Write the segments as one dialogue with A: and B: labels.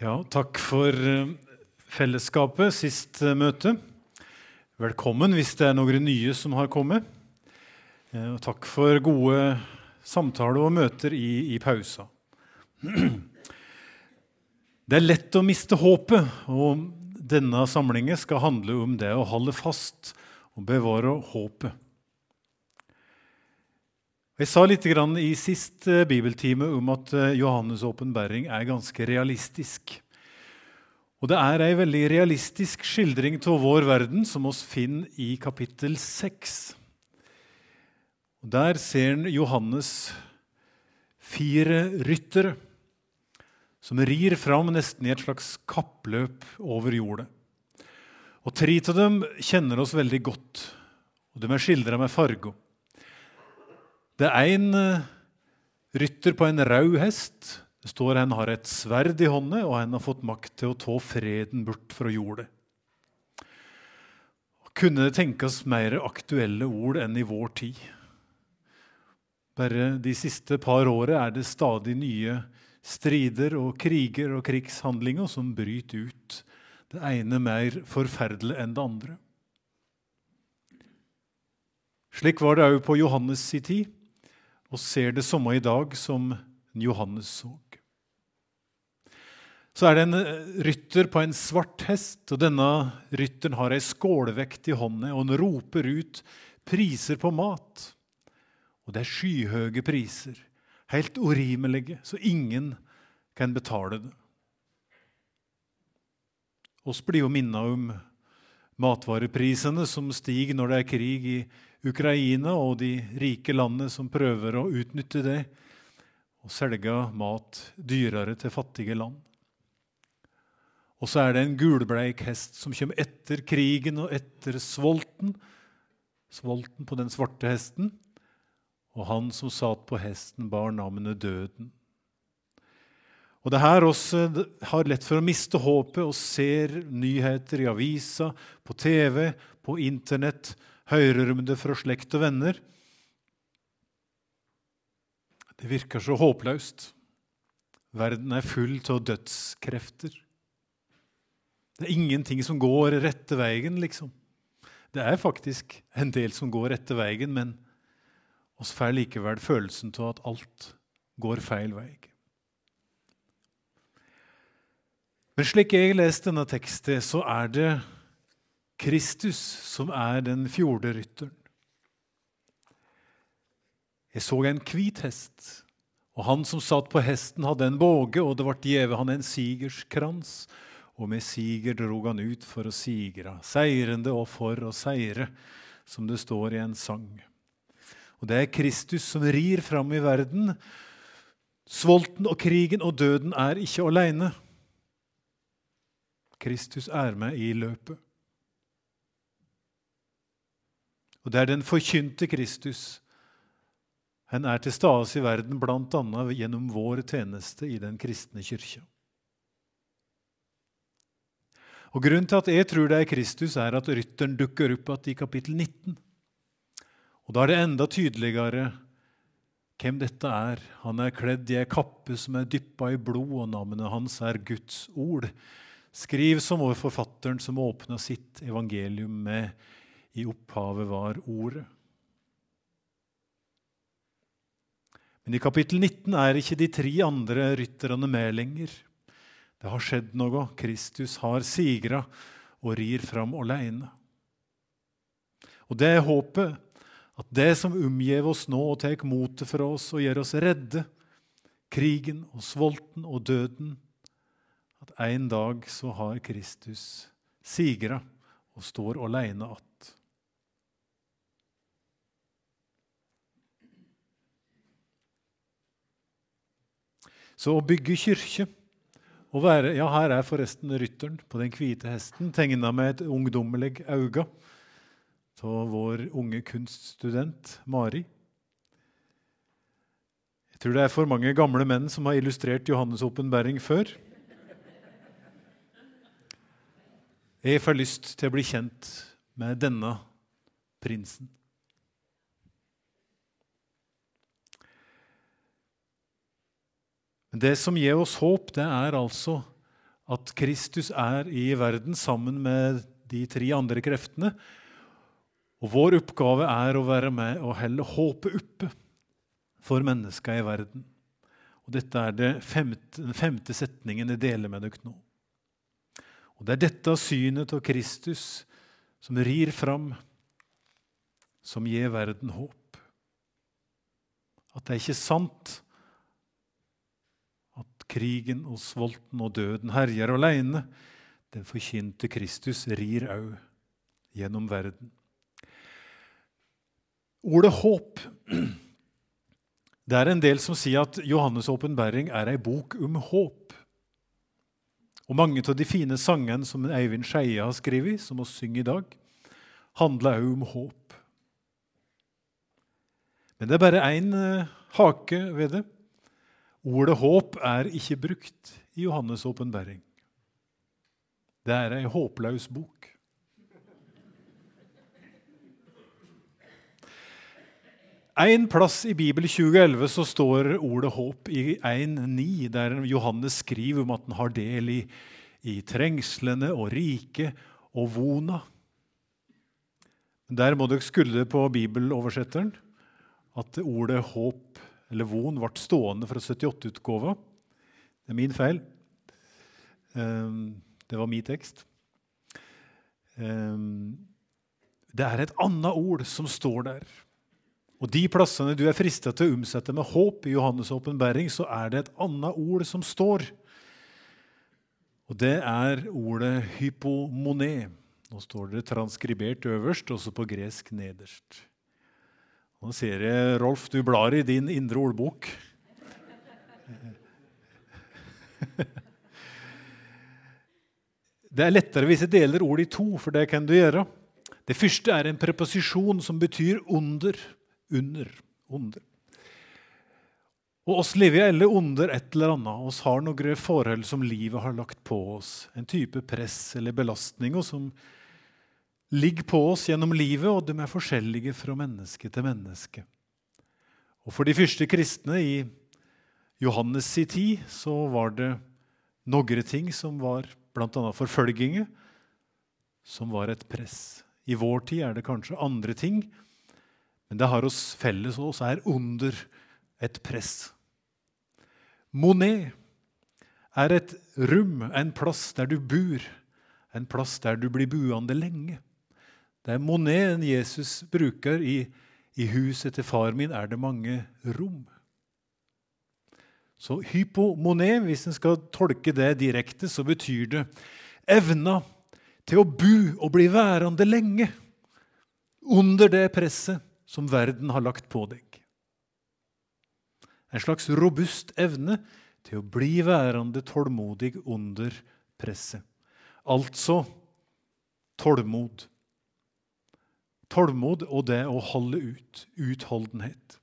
A: Ja, takk for eh, fellesskapet sist eh, møte. Velkommen hvis det er noen nye som har kommet. Eh, Og takk for gode samtaler og møter i, i pausa. Det er lett å miste håpet, og denne samlingen skal handle om det å holde fast og bevare håpet. Jeg sa litt i sist eh, bibeltime om at eh, Johannes' åpenbaring er ganske realistisk. Og det er ei veldig realistisk skildring av vår verden som oss finner i kapittel 6. Og Der ser en Johannes fire ryttere som rir fram nesten i et slags kappløp over jordet. Og Tre av dem kjenner oss veldig godt, og de er skildra med farger. Det er en eh, rytter på en rød hest. Det står han har et sverd i hånda, og han har fått makt til å ta freden bort fra jordet. Kunne det tenkes mer aktuelle ord enn i vår tid? Bare de siste par årene er det stadig nye strider og kriger og krigshandlinger som bryter ut. Det ene mer forferdelig enn det andre. Slik var det òg på Johannes' i tid og ser det samme i dag som Johannes så. Så er det en eh, rytter på en svart hest, og denne rytteren har ei skålvekt i hånda, og han roper ut priser på mat. Og det er skyhøye priser, helt urimelige, så ingen kan betale det. Oss blir jo minna om matvareprisene som stiger når det er krig i Ukraina, og de rike landene som prøver å utnytte det og selge mat dyrere til fattige land. Og så er det en gulbleik hest som kommer etter krigen og etter svolten. Svolten på den svarte hesten. Og han som satt på hesten, bar navnet Døden. Og det her også har lett for å miste håpet og ser nyheter i avisa, på TV, på Internett, hører fra slekt og venner. Det virker så håpløst. Verden er full av dødskrefter. Det er ingenting som går rette veien, liksom. Det er faktisk en del som går rette veien, men oss får likevel følelsen av at alt går feil vei. Men slik jeg leser denne teksten, så er det Kristus som er den fjorde rytteren. Jeg så en hvit hest, og han som satt på hesten, hadde en båge, og det ble gjeve han en sigerskrans, og med siger drog han ut for å sigre, seirende og for å seire, som det står i en sang. Og det er Kristus som rir fram i verden. Svolten og krigen og døden er ikke aleine. Kristus er med i løpet. Og det er den forkynte Kristus. Han er til stede i verden bl.a. gjennom vår tjeneste i den kristne kirka. Og Grunnen til at jeg tror det er Kristus, er at rytteren dukker opp igjen i kapittel 19. Og Da er det enda tydeligere hvem dette er. Han er kledd i ei kappe som er dyppa i blod, og navnet hans er Guds ord. Skriv som vår forfatteren som åpna sitt evangelium med 'I opphavet var Ordet'. Men i kapittel 19 er ikke de tre andre rytterne med lenger. Det har skjedd noe. Kristus har sigra og rir fram alene. Og det er håpet, at det som omgir oss nå og tar motet fra oss og gjør oss redde, krigen og svolten og døden, at en dag så har Kristus sigra og står alene att. Så å bygge kirke og være, ja, Her er forresten rytteren på den hvite hesten, tegna med et ungdommelig øye av vår unge kunststudent Mari. Jeg tror det er for mange gamle menn som har illustrert Johannes' åpenbaring før. Jeg får lyst til å bli kjent med denne prinsen. Men det som gir oss håp, det er altså at Kristus er i verden sammen med de tre andre kreftene. Og vår oppgave er å være med og helle håpet oppe for mennesker i verden. Og Dette er femte, den femte setningen jeg deler med dere nå. Og Det er dette synet av Kristus som rir fram, som gir verden håp. At det er ikke sant krigen og svolten og døden herjer alene. Den forkynte Kristus rir au gjennom verden. Ordet håp Det er en del som sier at Johannes' åpenbaring er ei bok om håp. Og Mange av de fine sangene som Eivind Skeie har skrevet, som vi synger i dag, handler òg om håp. Men det er bare én eh, hake ved det. Ordet håp er ikke brukt i Johannes' åpenbaring. Det er ei håpløs bok. En plass i Bibel 2011 så står ordet håp i 1.9, der Johannes skriver om at han har del i, i trengslene og riket og vona. Der må dere skulle på bibeloversetteren at ordet håp eller von ble stående fra 78-utgåva. Det er min feil. Ehm, det var min tekst. Ehm, det er et annet ord som står der. Og de plassene du er frista til å omsette med håp i Johannes' åpenbaring, så er det et annet ord som står. Og det er ordet hypomoné. Nå står det transkribert øverst, også på gresk nederst. Nå ser jeg, Rolf, du blar i din indre ordbok. Det er lettere hvis jeg deler ord i to, for det kan du gjøre. Det første er en preposisjon som betyr under. Under. Under. Og oss lever alle under et eller annet. Oss har noen forhold som livet har lagt på oss. En type press eller belastninger som ligger på oss gjennom livet, og de er forskjellige fra menneske til menneske. Og For de første kristne i Johannes' i tid så var det noen ting som var bl.a. forfølginge, som var et press. I vår tid er det kanskje andre ting, men det har oss felles og oss er under et press. Monet er et rom, en plass der du bor, en plass der du blir buende lenge. Det er Monet Jesus bruker i, i huset til far min, er det mange rom. Så hypomone, hvis en skal tolke det direkte, så betyr det evna til å bo og bli værende lenge under det presset som verden har lagt på deg. En slags robust evne til å bli værende tålmodig under presset. Altså tålmod. Tålmod og det å holde ut. Utholdenhet.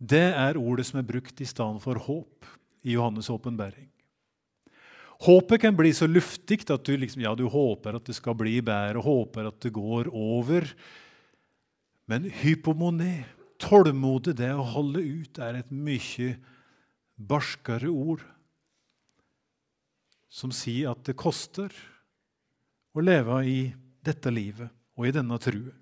A: Det er ordet som er brukt i stedet for håp i Johannes' åpenbaring. Håpet kan bli så luftig at du, liksom, ja, du håper at det skal bli bedre, håper at det går over. Men hypomone, tålmodig, det å holde ut, er et mye barskere ord som sier at det koster å leve i dette livet og i denne true.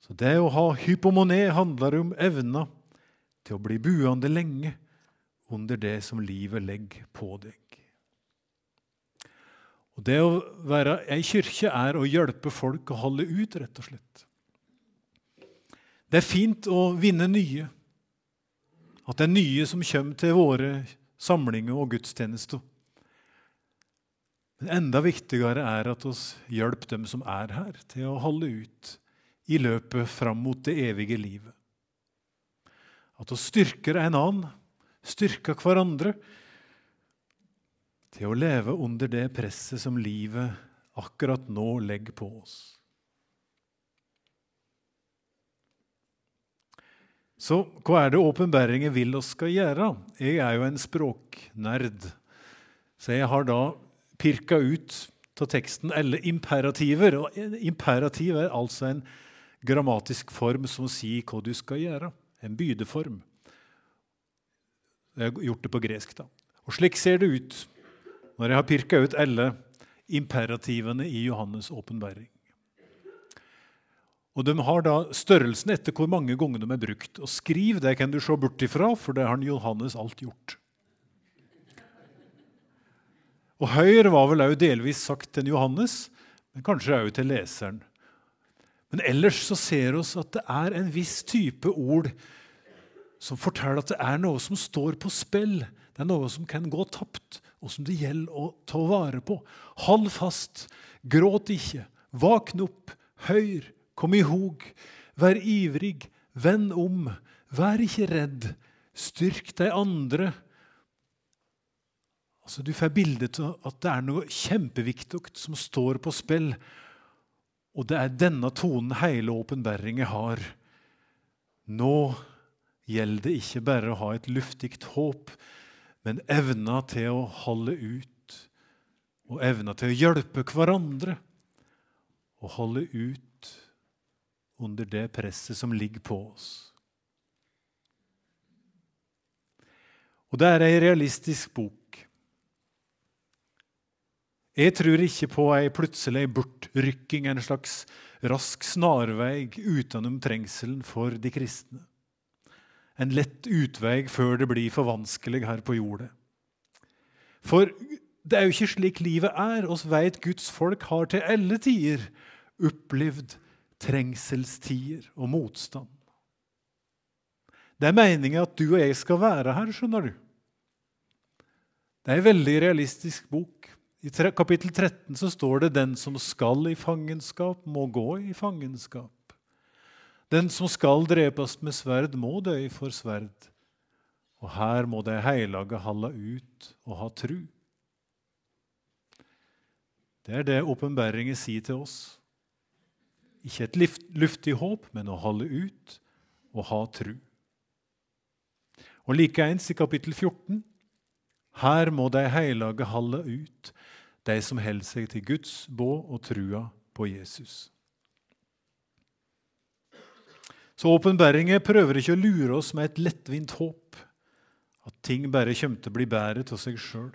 A: Så Det å ha hypomone handler om evna til å bli buende lenge under det som livet legger på deg. Og Det å være ei kirke er å hjelpe folk å holde ut, rett og slett. Det er fint å vinne nye. At det er nye som kommer til våre samlinger og gudstjenester. Men enda viktigere er at vi hjelper dem som er her, til å holde ut i løpet fram mot det evige livet. At vi styrker en annen, styrker hverandre til å leve under det presset som livet akkurat nå legger på oss. Så hva er det åpenbæringen vil oss skal gjøre? Jeg er jo en språknerd, så jeg har da pirka ut av teksten alle imperativer. Og imperativ er altså en grammatisk form som sier hva du skal gjøre. En bydeform. Jeg har gjort det på gresk. da. Og Slik ser det ut når jeg har pirka ut alle imperativene i Johannes' åpenbaring. Og De har da størrelsen etter hvor mange ganger de er brukt. Og Skriv det kan du se bort ifra, for det har Johannes alt gjort. Og Høyre var vel òg delvis sagt til Johannes, men kanskje òg til leseren. Men ellers så ser vi at det er en viss type ord som forteller at det er noe som står på spill. Det er noe som kan gå tapt, og som det gjelder å ta vare på. Hold fast, gråt ikke, våkn opp, høyr, kom i hog, vær ivrig, vend om, vær ikke redd, styrk de andre. Altså, du får bildet av at det er noe kjempeviktig som står på spill. Og det er denne tonen hele åpenbæringen har. Nå gjelder det ikke bare å ha et luftig håp, men evna til å holde ut og evna til å hjelpe hverandre og holde ut under det presset som ligger på oss. Og det er ei realistisk bok. Jeg tror ikke på ei plutselig bortrykking, en slags rask snarvei utenom trengselen for de kristne en lett utvei før det blir for vanskelig her på jordet. For det er jo ikke slik livet er. Oss veit Guds folk har til alle tider opplevd trengselstider og motstand. Det er meninga at du og jeg skal være her, skjønner du. Det er en veldig realistisk bok. I kapittel 13 så står det 'Den som skal i fangenskap, må gå i fangenskap'. Den som skal drepes med sverd, må dø for sverd. Og her må de heilage holde ut og ha tru. Det er det åpenbæringen sier til oss. Ikke et luftig håp, men å holde ut og ha tru. Og likeens i kapittel 14.: Her må de heilage holde ut, de som holder seg til Guds båd og trua på Jesus. Så åpenbæringen prøver ikke å lure oss med et lettvint håp, at ting bare kommer til å bli bedre av seg sjøl.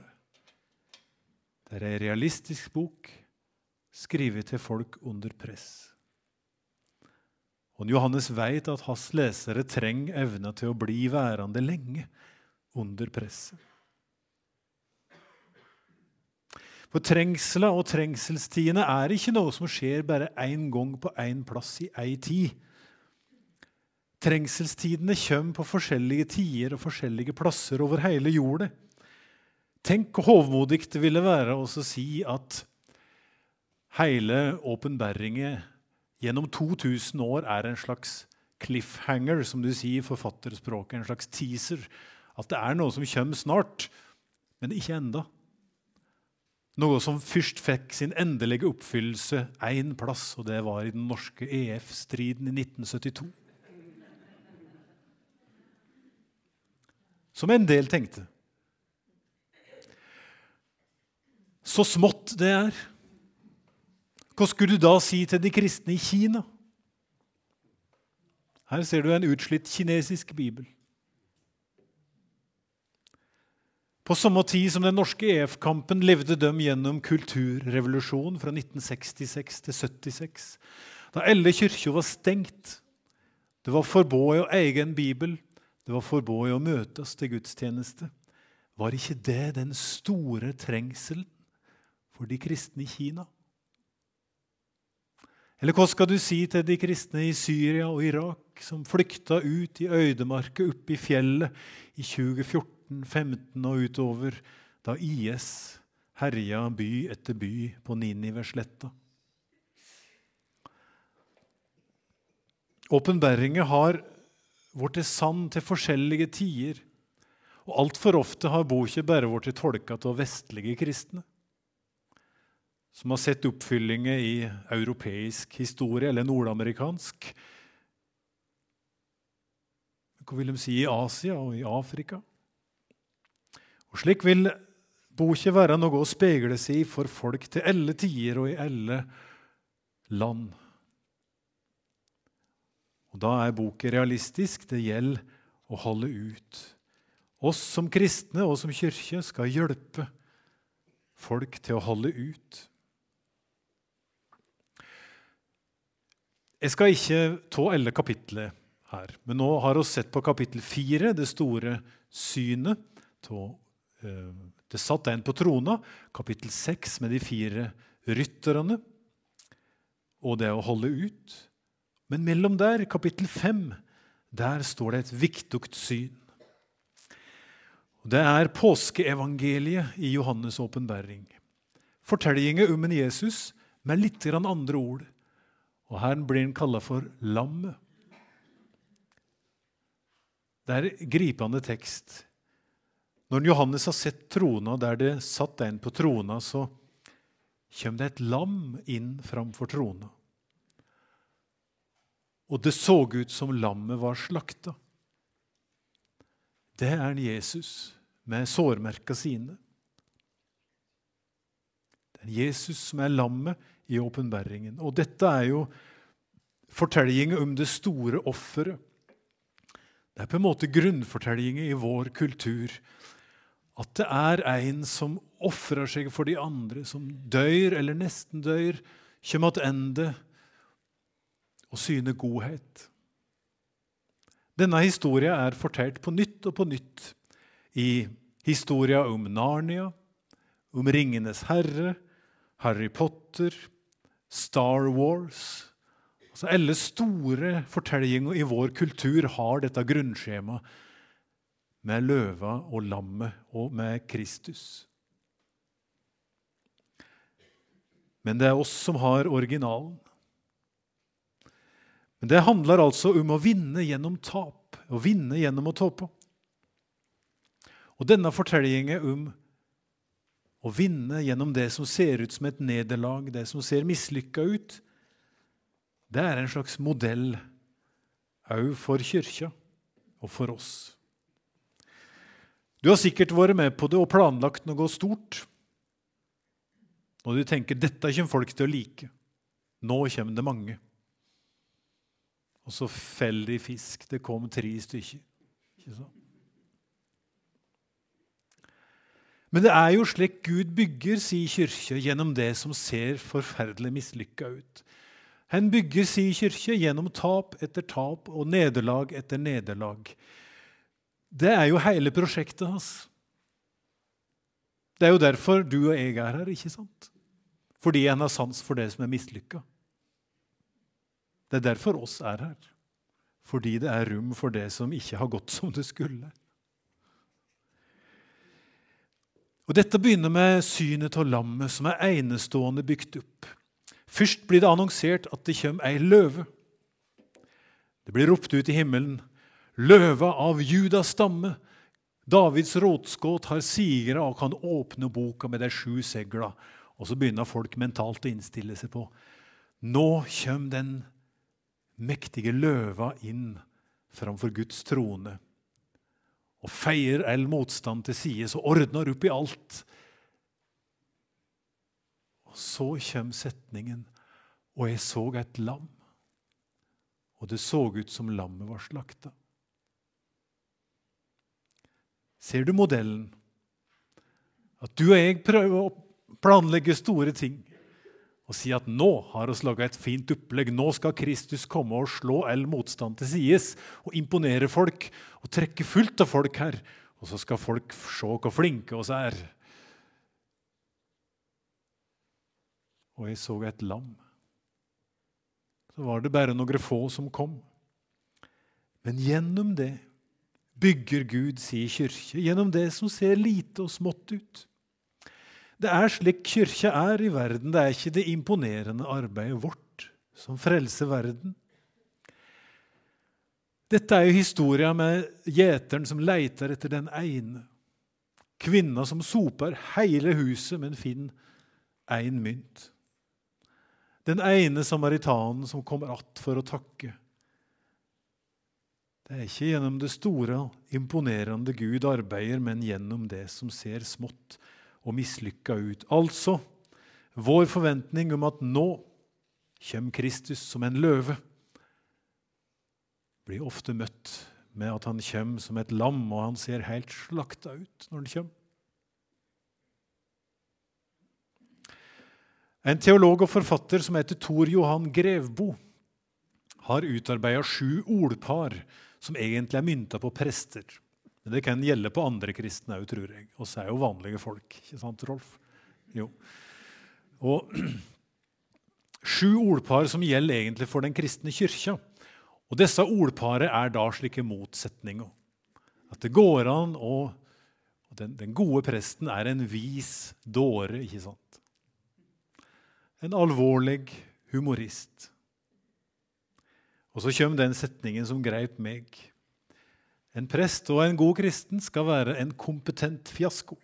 A: Det er ei realistisk bok skrevet til folk under press. Og Johannes vet at hans lesere trenger evna til å bli værende lenge under presset. For trengsla og trengselstidene er ikke noe som skjer bare én gang på én plass i ei tid. Trengselstidene kommer på forskjellige tider og forskjellige plasser over hele jordet. Tenk hvor hovmodig det ville være å si at hele åpenbæringen gjennom 2000 år er en slags cliffhanger, som du sier i forfatterspråket. En slags teaser. At det er noe som kommer snart, men ikke enda. Noe som først fikk sin endelige oppfyllelse én plass, og det var i den norske EF-striden i 1972. som en del tenkte. Så smått det er. Hva skulle du da si til de kristne i Kina? Her ser du en utslitt kinesisk bibel. På samme tid som den norske EF-kampen levde de gjennom kulturrevolusjonen fra 1966 til 76, da alle kirker var stengt. Det var forbudt å eie en bibel. Det var forbudt å møtes til gudstjeneste. Var ikke det den store trengselen for de kristne i Kina? Eller hva skal du si til de kristne i Syria og Irak som flykta ut i øydemarka oppe i fjellet i 2014-15 og utover, da IS herja by etter by på Ninivesletta? Åpenbæringen har blitt sann til forskjellige tider. Og altfor ofte har boka bare blitt tolka av vestlige kristne, som har sett oppfyllinger i europeisk historie eller nordamerikansk. Hva vil de si i Asia og i Afrika? Og Slik vil boka være noe å speile seg i for folk til alle tider og i alle land. Og Da er boken realistisk. Det gjelder å holde ut. Oss som kristne og som kirke skal hjelpe folk til å holde ut. Jeg skal ikke ta alle kapitlet her, men nå har vi sett på kapittel fire, det store synet. Eh, det satt en på trona. Kapittel seks med de fire rytterne og det å holde ut. Men mellom der, kapittel fem, der står det et viktig syn. Det er påskeevangeliet i Johannes' åpenbaring. Fortellingen om en Jesus med litt andre ord. Og Her blir han kalla for lammet. Det er gripende tekst. Når Johannes har sett trona der det satt en på trona, så kommer det et lam inn framfor trona. Og det så ut som lammet var slakta. Det er en Jesus med sårmerka sine. Det er Jesus som er lammet i åpenbaringen. Og dette er jo fortellingen om det store offeret. Det er på en måte grunnfortellingen i vår kultur. At det er en som ofrer seg for de andre, som dør eller nesten dør, kommer tilbake og syner godhet. Denne historien er fortalt på nytt og på nytt i historia om Narnia, om Ringenes herre, Harry Potter, Star Wars altså Alle store fortellinger i vår kultur har dette grunnskjemaet med løva og lammet og med Kristus. Men det er oss som har originalen. Men det handler altså om å vinne gjennom tap, å vinne gjennom å tape. Og denne fortellingen om å vinne gjennom det som ser ut som et nederlag, det som ser mislykka ut, det er en slags modell òg for kyrkja og for oss. Du har sikkert vært med på det og planlagt noe stort. Og du tenker dette kommer folk til å like. Nå kommer det mange. Og så feller de fisk. Det kom tre stykker. Men det er jo slik Gud bygger sin kirke gjennom det som ser forferdelig mislykka ut. Han bygger sin kirke gjennom tap etter tap og nederlag etter nederlag. Det er jo hele prosjektet hans. Det er jo derfor du og jeg er her, ikke sant? Fordi en har sans for det som er mislykka. Det er derfor oss er her. Fordi det er rom for det som ikke har gått som det skulle. Og Dette begynner med synet av lammet, som er enestående bygd opp. Først blir det annonsert at det kommer ei løve. Det blir ropt ut i himmelen. Løva av Judas stamme. Davids rådskudd har sigra og kan åpne boka med de sju segla. Og så begynner folk mentalt å innstille seg på Nå kommer den mektige løva inn framfor Guds trone og feier all motstand til side, så ordner opp i alt. Og så kommer setningen Og jeg så et lam, og det så ut som lammet var slakta. Ser du modellen? At du og jeg prøver å planlegge store ting og si at nå har vi laga et fint opplegg. Nå skal Kristus komme og slå all motstand til sides og imponere folk og trekke fullt av folk her. Og så skal folk se hvor flinke oss er. Og jeg så et lam. Så var det bare noen få som kom. Men gjennom det bygger Gud sin kirke, gjennom det som ser lite og smått ut. Det er slik kyrkja er i verden. Det er ikke det imponerende arbeidet vårt som frelser verden. Dette er jo historia med gjeteren som leiter etter den ene. Kvinna som soper hele huset, men finner én mynt. Den ene samaritanen som kommer att for å takke. Det er ikke gjennom det store, imponerende Gud arbeider, men gjennom det som ser smått og mislykka ut. Altså vår forventning om at nå kommer Kristus som en løve, blir ofte møtt med at han kommer som et lam, og han ser helt slakta ut når han kommer. En teolog og forfatter som heter Tor Johan Grevbo, har utarbeida sju ordpar som egentlig er mynta på prester. Men det kan gjelde på andre kristne òg, tror jeg. Oss er jo vanlige folk. ikke sant, Rolf? Jo. Og Sju ordpar som gjelder egentlig for den kristne kyrkja. Og Disse ordparet er da slike motsetninger. At det går an å den, den gode presten er en vis dåre, ikke sant? En alvorlig humorist. Og så kommer den setningen som greip meg. En prest og en god kristen skal være en kompetent fiasko.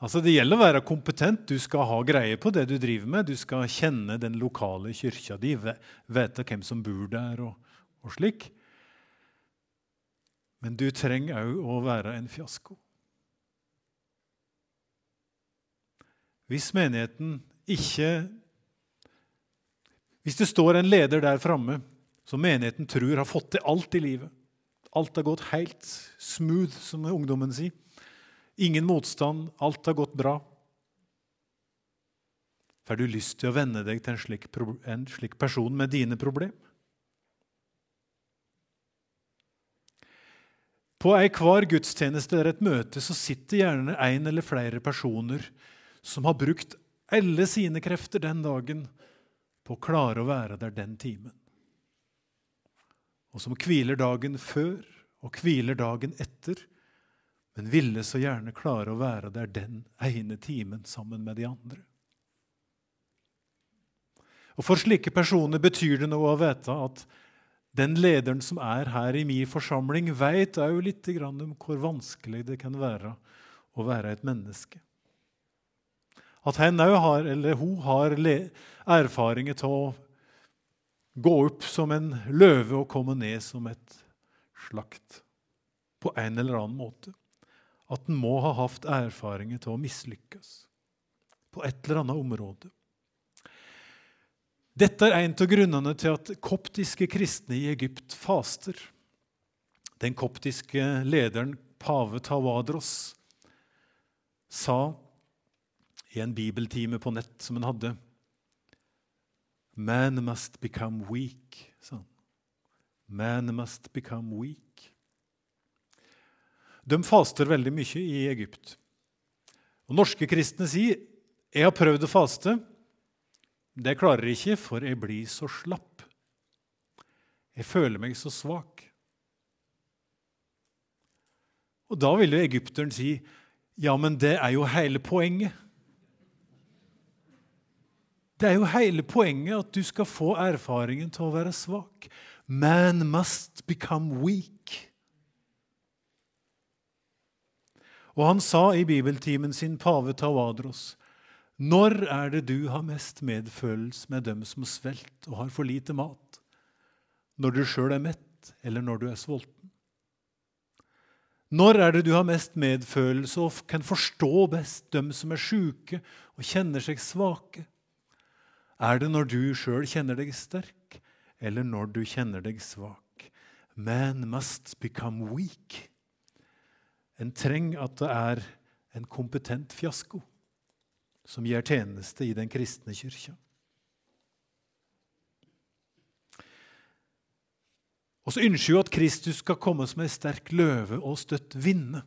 A: Altså Det gjelder å være kompetent. Du skal ha greie på det du driver med. Du skal kjenne den lokale kyrkja di, vite hvem som bor der, og, og slik. Men du trenger òg å være en fiasko. Hvis menigheten ikke Hvis det står en leder der framme som menigheten tror har fått til alt i livet Alt har gått helt smooth, som ungdommen sier. Ingen motstand, alt har gått bra. Får du lyst til å venne deg til en slik, en slik person med dine problemer? På enhver gudstjeneste eller et møte så sitter gjerne en eller flere personer som har brukt alle sine krefter den dagen på å klare å være der den timen. Og som hviler dagen før og hviler dagen etter, men ville så gjerne klare å være der den ene timen sammen med de andre. Og For slike personer betyr det noe å vite at den lederen som er her i min forsamling, vet òg litt om hvor vanskelig det kan være å være et menneske. At hen har, eller hun har erfaringer til å gå opp som en løve og komme ned som et slakt på en eller annen måte. At en må ha hatt erfaringer til å mislykkes på et eller annet område. Dette er en av grunnene til at koptiske kristne i Egypt faster. Den koptiske lederen pave Tawadros sa i en bibeltime på nett som han hadde Man must become weak, sa han. Man must become weak. De faster veldig mye i Egypt. Og Norske kristne sier jeg har prøvd å faste, det klarer jeg ikke, for jeg blir så slapp. Jeg føler meg så svak. Og da vil jo egypteren si, ja, men det er jo hele poenget. Det er jo hele poenget at du skal få erfaringen til å være svak. Man must become weak. Og han sa i bibeltimen sin, pave Tawadros, når er det du har mest medfølelse med dem som svelter og har for lite mat? Når du sjøl er mett, eller når du er sulten? Når er det du har mest medfølelse og kan forstå best dem som er sjuke og kjenner seg svake? Er det når du sjøl kjenner deg sterk, eller når du kjenner deg svak? Man must become weak. En trenger at det er en kompetent fiasko som gjør tjeneste i den kristne kyrkja. Og så ønsker vi at Kristus skal komme som ei sterk løve og støtt vinne.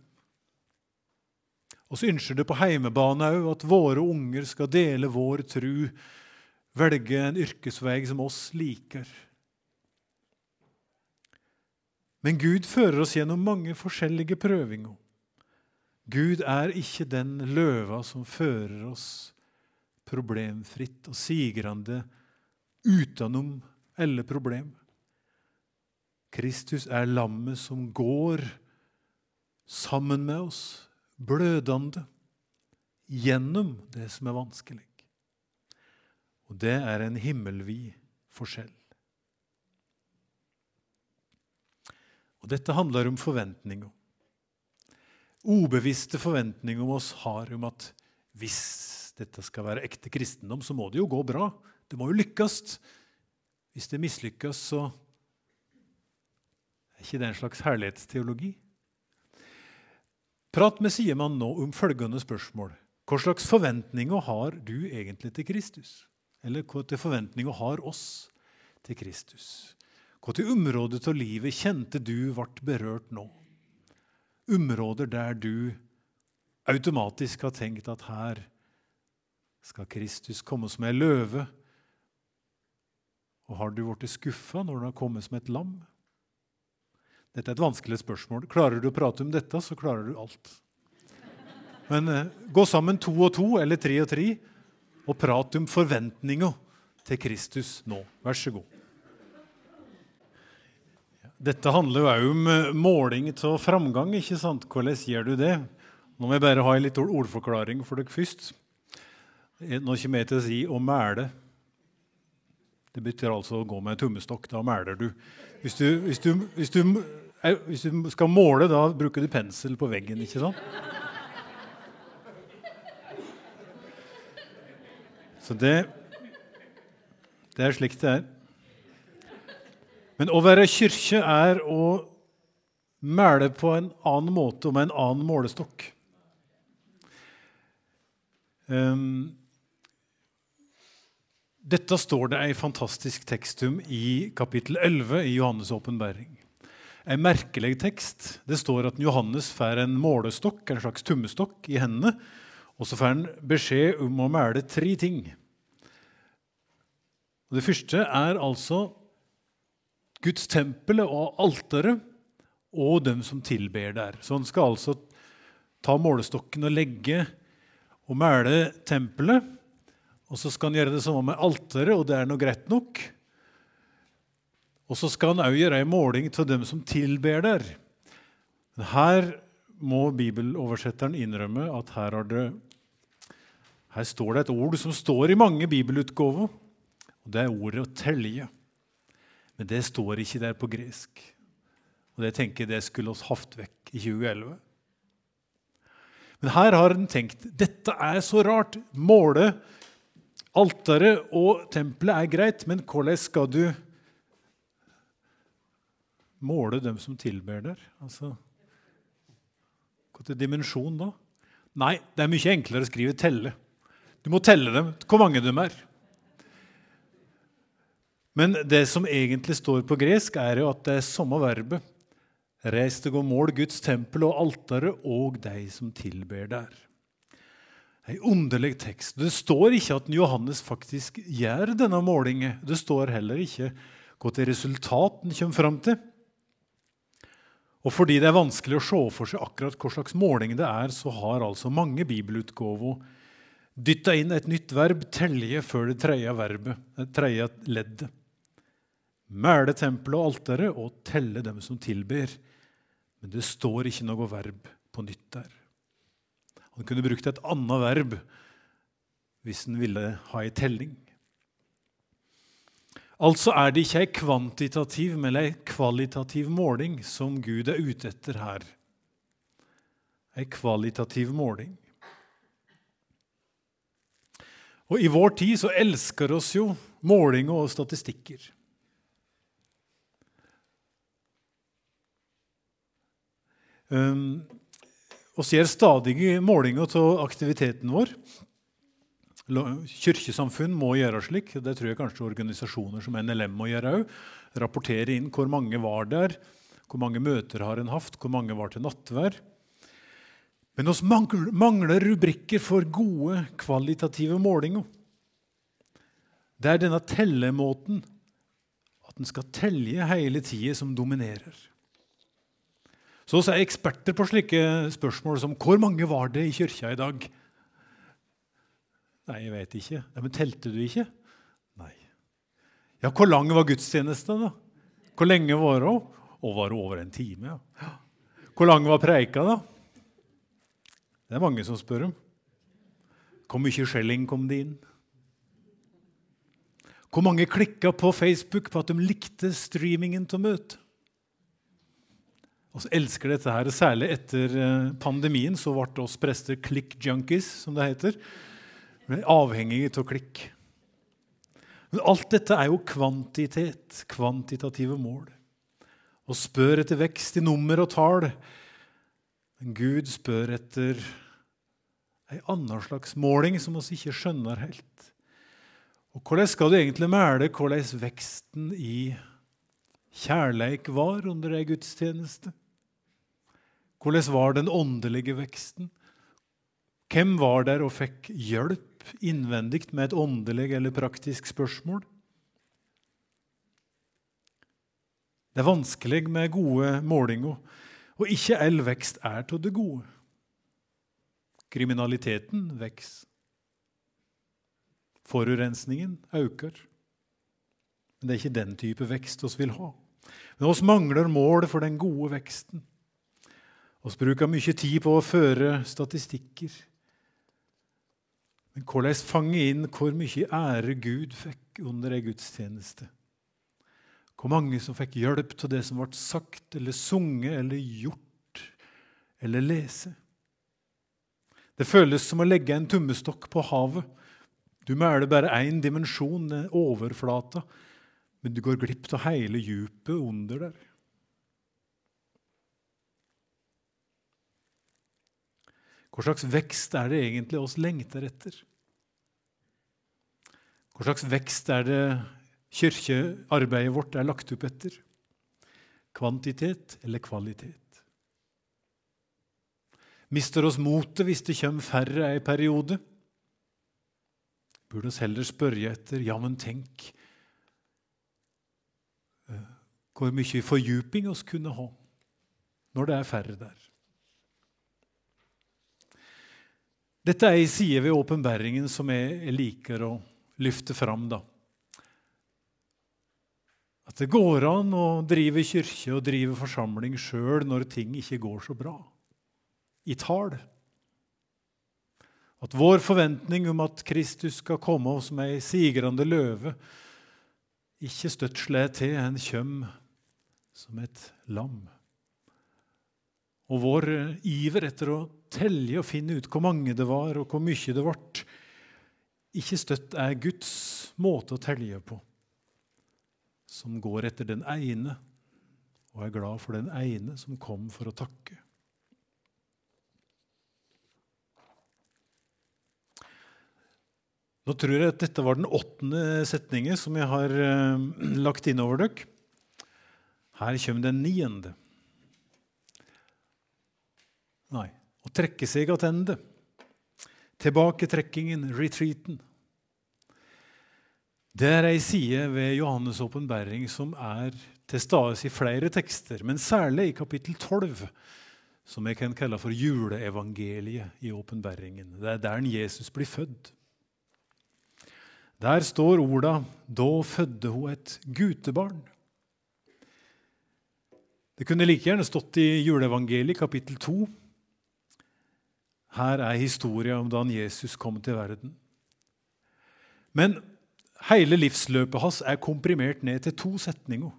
A: Og så ønsker det på heimebane òg at våre unger skal dele vår tru, velge en yrkesvei som oss liker. Men Gud fører oss gjennom mange forskjellige prøvinger. Gud er ikke den løva som fører oss problemfritt og sigrende utenom alle problem. Kristus er lammet som går sammen med oss, blødende, gjennom det som er vanskelig. Og det er en himmelvid forskjell. Og Dette handler om forventninger ubevisste forventninger om oss har om at hvis dette skal være ekte kristendom, så må det jo gå bra. Det må jo lykkes. Hvis det mislykkes, så er ikke det en slags herlighetsteologi. Prat med Siemann nå om følgende spørsmål. Hva slags forventninger har du egentlig til Kristus? Eller hva til forventninger har oss til Kristus? Hva til områder av livet kjente du ble berørt nå? Områder der du automatisk har tenkt at her skal Kristus komme som ei løve. Og har du blitt skuffa når han har kommet som et lam? Dette er et vanskelig spørsmål. Klarer du å prate om dette, så klarer du alt. Men eh, gå sammen to og to eller tre og tre og prat om forventninga til Kristus nå. Vær så god. Dette handler jo òg om eh, måling av framgang. ikke sant? Hvordan gjør du det? Nå må jeg bare ha en litt ordforklaring for dere først. Eh, nå kommer jeg til å si 'å mæle'. Det betyr altså å gå med en tummestokk. Da mæler du. Hvis du, hvis du, hvis du hvis du skal måle, da bruker du pensel på veggen, ikke sant? Så det, det er slik det er. Men å være kirke er å mæle på en annen måte og med en annen målestokk. Um, dette står det ei fantastisk tekst om i kapittel 11 i Johannes' åpenbaring en merkelig tekst. Det står at Johannes får en målestokk, en slags tummestokk, i hendene. Og så får han beskjed om å mæle tre ting. Og det første er altså Guds tempel og alteret og dem som tilber der. Så han skal altså ta målestokken og legge og mæle tempelet. Og så skal han gjøre det samme med alteret, og det er nå greit nok. Og så skal han òg gjøre ei måling til dem som tilber der. Men her må bibeloversetteren innrømme at her, har det, her, står det et ord som står i mange bibelutgaver, og det er ordet 'å telje'. Men det står ikke der på gresk. Og det tenker jeg det skulle oss hatt vekk i 2011. Men her har en tenkt dette er så rart. Måle alteret og tempelet er greit, men hvordan skal du måle dem som tilber der? Altså, Hvilken dimensjon da? Nei, det er mye enklere å skrive 'telle'. Du må telle dem, hvor mange de er. Men det som egentlig står på gresk, er jo at det er samme verbet. Reis deg og mål Guds tempel og alteret og de som tilber der. En underlig tekst. Det står ikke at Johannes faktisk gjør denne målingen. Det står heller ikke hva til resultat han kommer fram til. Og fordi det er vanskelig å se for seg akkurat hva slags måling det er, så har altså mange bibelutgaver dytta inn et nytt verb, telje, før det tredje verbet, det tredje leddet. Mæle tempelet og alteret og telle dem som tilber. Men det står ikke noe verb på nytt der. Han kunne brukt et annet verb hvis han ville ha ei telling. Altså er det ikke ei kvantitativ, men ei kvalitativ måling som Gud er ute etter her. Ei kvalitativ måling. Og I vår tid så elsker oss jo måling og statistikker. Um, vi gjør stadig målinger av aktiviteten vår. Kirkesamfunn må gjøre slik. Det tror jeg kanskje organisasjoner som NLM må gjøre òg. Rapportere inn hvor mange var der, hvor mange møter har en hatt, hvor mange var til nattvær. Men oss mangler rubrikker for gode, kvalitative målinger. Det er denne tellemåten, at en skal telle hele tida, som dominerer. Så vi er eksperter på slike spørsmål som hvor mange var det i kirka i dag? Nei, jeg vet ikke. Ja, men telte du ikke? Nei. Ja, hvor lang var gudstjenesten, da? Hvor lenge var det? Og var det over en time? ja. Hvor lang var preika, da? Det er mange som spør om. Hvor mye skjelling kom det inn? Hvor mange klikka på Facebook på at de likte streamingen av møtet? Og så elsker dette her, Særlig etter eh, pandemien så ble oss prester click junkies, som det heter. Vi er avhengige av klikk. Men alt dette er jo kvantitet, kvantitative mål. Og spør etter vekst i nummer og tall. Men Gud spør etter ei anna slags måling som vi ikke skjønner helt. Og Hvordan skal du egentlig mæle hvordan veksten i kjærleik var under ei gudstjeneste? Hvordan var den åndelige veksten? Hvem var der og fikk hjelp innvendig med et åndelig eller praktisk spørsmål? Det er vanskelig med gode målinger, og ikke all vekst er av det gode. Kriminaliteten vokser. Forurensningen øker. Men det er ikke den type vekst vi vil ha. Men oss mangler mål for den gode veksten. Vi bruker mye tid på å føre statistikker. Men hvordan fange inn hvor mye ære Gud fikk under ei gudstjeneste? Hvor mange som fikk hjelp til det som ble sagt eller sunget eller gjort eller lese? Det føles som å legge en tummestokk på havet. Du mæler bare én dimensjon, overflata, men du går glipp av hele djupet under der. Hva slags vekst er det egentlig oss lengter etter? Hva slags vekst er det kirkearbeidet vårt er lagt opp etter? Kvantitet eller kvalitet? Mister oss motet hvis det kommer færre ei periode? Burde oss heller spørre etter ja, men tenk eh, hvor mye fordyping oss kunne ha når det er færre der. Dette er ei side ved åpenbæringen som jeg liker å lyfte fram. da. At det går an å drive kirke og drive forsamling sjøl når ting ikke går så bra. I tall. At vår forventning om at Kristus skal komme som ei sigrende løve, ikke støtt slår til, en kjøm som et lam. Og vår iver etter å telle og finne ut hvor mange det var, og hvor mye det ble, ikke støtt er Guds måte å telle på, som går etter den ene og er glad for den ene som kom for å takke. Nå tror jeg at dette var den åttende setningen som jeg har uh, lagt inn over dere. Her kommer den niende. Nei, å trekke seg attende. Tilbaketrekkingen, retreaten. Det er ei side ved Johannes' åpenbaring som er til stede i flere tekster, men særlig i kapittel 12, som jeg kan kalle for juleevangeliet i åpenbaringen. Det er der Jesus blir født. Der står orda 'Da fødde hun et gutebarn'. Det kunne like gjerne stått i juleevangeliet kapittel 2. Her er historia om da Jesus kom til verden. Men hele livsløpet hans er komprimert ned til to setninger.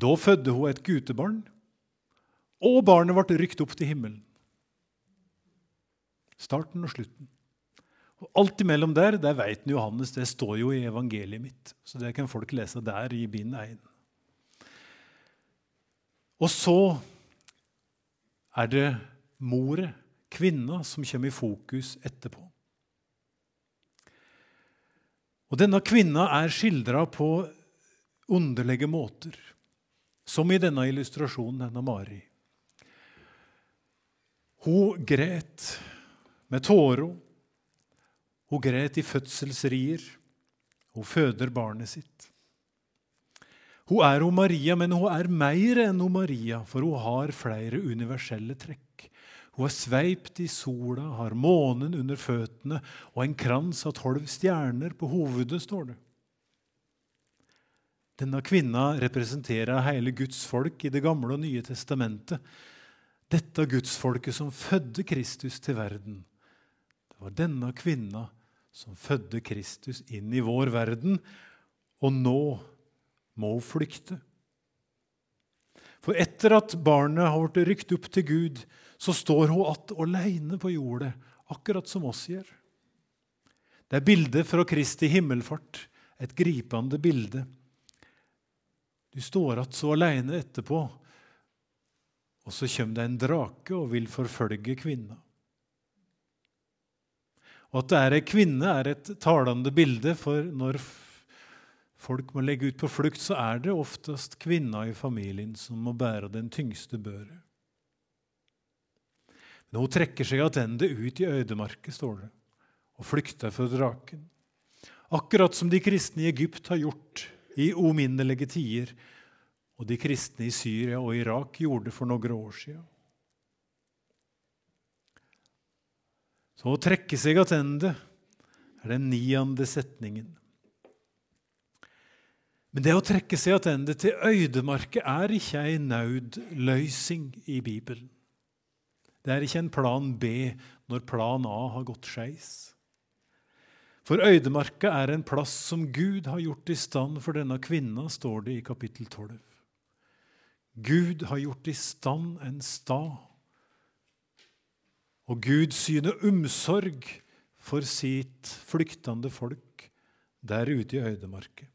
A: Da fødde hun et gutebarn, og barnet ble rykt opp til himmelen. Starten og slutten. Og Alt imellom der der vet Johannes, det står jo i evangeliet mitt. Så det kan folk lese der i bind 1. Og så er det moret, kvinna, som kommer i fokus etterpå. Og Denne kvinna er skildra på underlige måter, som i denne illustrasjonen, denne Mari. Hun gret med tårer. Hun gret i fødselsrier. Hun føder barnet sitt. Hun er hun Maria, men hun er mer enn hun Maria, for hun har flere universelle trekk. Hun er sveipt i sola, har månen under føttene og en krans av tolv stjerner på hovedet, står det. Denne kvinna representerer hele Guds folk i Det gamle og nye testamentet. Dette gudsfolket som fødte Kristus til verden. Det var denne kvinna som fødte Kristus inn i vår verden, og nå må hun flykte. For etter at barnet har blitt rykt opp til Gud, så står hun att alene på jordet, akkurat som oss gjør. Det er bildet fra Kristi himmelfart, et gripende bilde. Du står att så alene etterpå, Og så kommer det en drake og vil forfølge kvinna. Og at det er ei kvinne, er et talende bilde, for når folk må legge ut på flukt, så er det oftest kvinna i familien som må bære den tyngste børet. Men hun trekker seg attende ut i øydemarket, står det, og flykter for draken. Akkurat som de kristne i Egypt har gjort i uminnelige tider, og de kristne i Syria og Irak gjorde for noen år siden. Så å trekke seg tilbake er den niende setningen. Men det å trekke seg tilbake til øydemarket er ikke ei nødløysing i Bibelen. Det er ikke en plan B når plan A har gått skeis. For øydemarka er en plass som Gud har gjort i stand for denne kvinna, står det i kapittel 12. Gud har gjort i stand en stad. Og Gud syner omsorg for sitt flyktende folk der ute i øydemarket.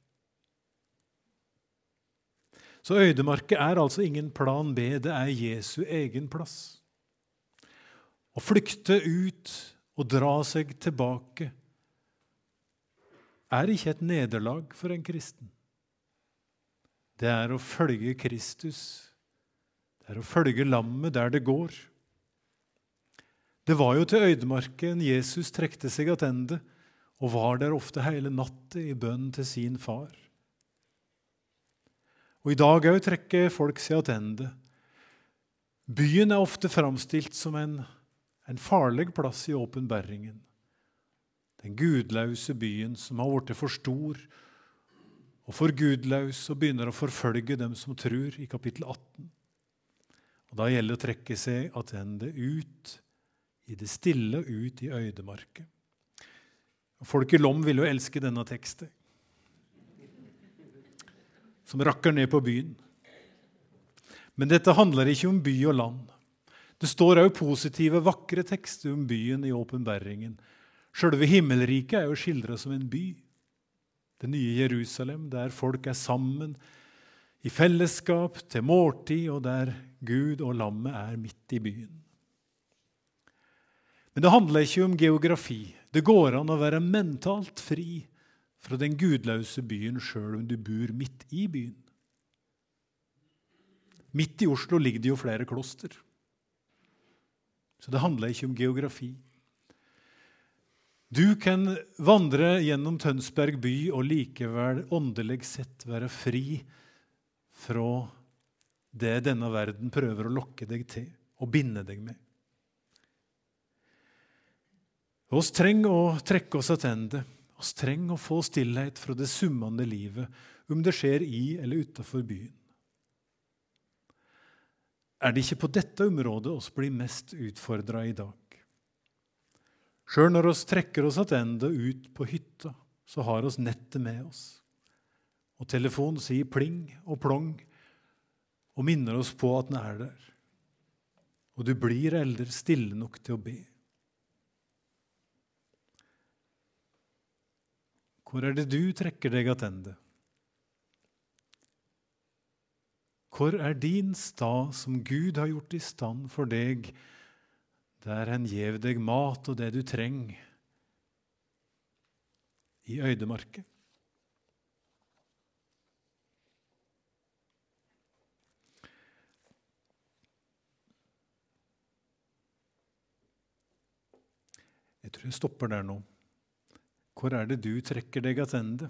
A: Så øydemarket er altså ingen plan B, det er Jesu egen plass. Å flykte ut og dra seg tilbake er ikke et nederlag for en kristen. Det er å følge Kristus. Det er å følge lammet der det går. Det var jo til øydemarken Jesus trekte seg attende og var der ofte hele natta i bønn til sin far. Og I dag òg trekker folk seg attende. Byen er ofte framstilt som en en farlig plass i åpenbæringen. Den gudløse byen som har blitt for stor og for gudløs og begynner å forfølge dem som tror, i kapittel 18. Og Da gjelder det å trekke seg attende ut i det stille, ut i øydemarket. Folk i Lom vil jo elske denne teksten, som rakker ned på byen. Men dette handler ikke om by og land. Det står òg positive, vakre tekster om byen i åpenbæringen. Sjølve himmelriket er jo skildra som en by. Det nye Jerusalem, der folk er sammen i fellesskap til måltid, og der Gud og lammet er midt i byen. Men det handler ikke om geografi. Det går an å være mentalt fri fra den gudløse byen sjøl om du bor midt i byen. Midt i Oslo ligger det jo flere kloster. Så det handler ikke om geografi. Du kan vandre gjennom Tønsberg by og likevel åndelig sett være fri fra det denne verden prøver å lokke deg til og binde deg med. Vi trenger å trekke oss tilbake. Oss trenger å få stillhet fra det summende livet, om det skjer i eller utenfor byen er det ikke på dette området oss blir mest utfordra i dag. Sjøl når oss trekker oss tilbake ut på hytta, så har oss nettet med oss. Og telefonen sier pling og plong og minner oss på at den er der. Og du blir eldre stille nok til å be. Hvor er det du trekker deg attende? Hvor er din stad som Gud har gjort i stand for deg, der Han gjev deg mat og det du trenger, i øydemarket? Jeg tror jeg stopper der nå. Hvor er det du trekker deg tilbake?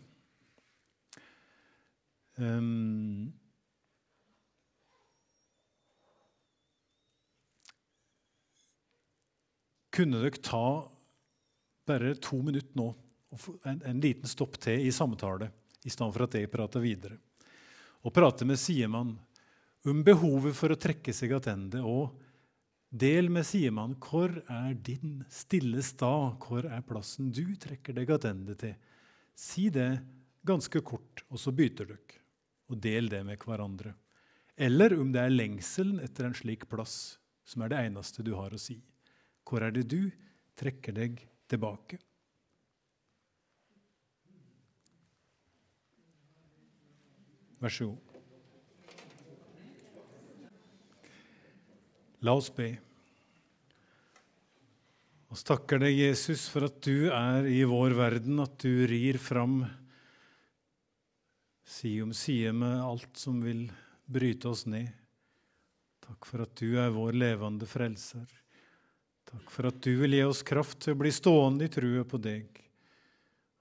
A: Um, Kunne dere ta bare to minutter nå, og en, en liten stopp til i samtale, i stedet for at jeg prater videre, og prate med Siemann om behovet for å trekke seg tilbake, og del med Siemann hvor er din stille stad, hvor er plassen du trekker deg tilbake til. Si det ganske kort, og så bytter dere, og del det med hverandre. Eller om det er lengselen etter en slik plass som er det eneste du har å si. Hvor er det du trekker deg tilbake? Vær så god. La oss be. Og takker deg, Jesus, for at du er i vår verden, at du rir fram side om side med alt som vil bryte oss ned. Takk for at du er vår levende frelser. Takk for at du vil gi oss kraft til å bli stående i trua på deg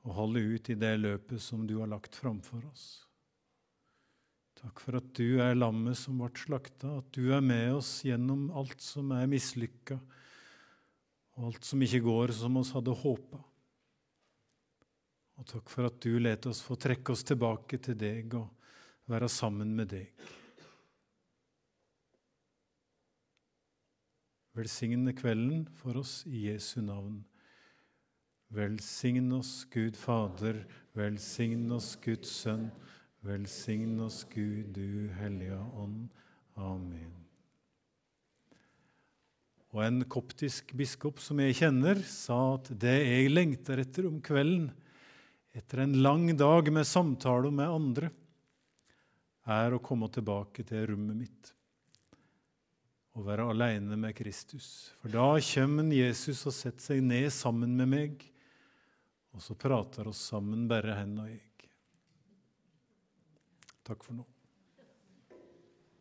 A: og holde ut i det løpet som du har lagt framfor oss. Takk for at du er lammet som ble slakta, at du er med oss gjennom alt som er mislykka, og alt som ikke går som oss hadde håpa. Og takk for at du let oss få trekke oss tilbake til deg og være sammen med deg. Velsigne kvelden for oss i Jesu navn. Velsign oss, Gud Fader, velsign oss, Guds Sønn. Velsign oss, Gud, du hellige ånd. Amen. Og en koptisk biskop som jeg kjenner, sa at det jeg lengter etter om kvelden, etter en lang dag med samtaler med andre, er å komme tilbake til rommet mitt å være alene med Kristus. For da kommer Jesus og setter seg ned sammen med meg, og så prater oss sammen, bare han og jeg. Takk for nå.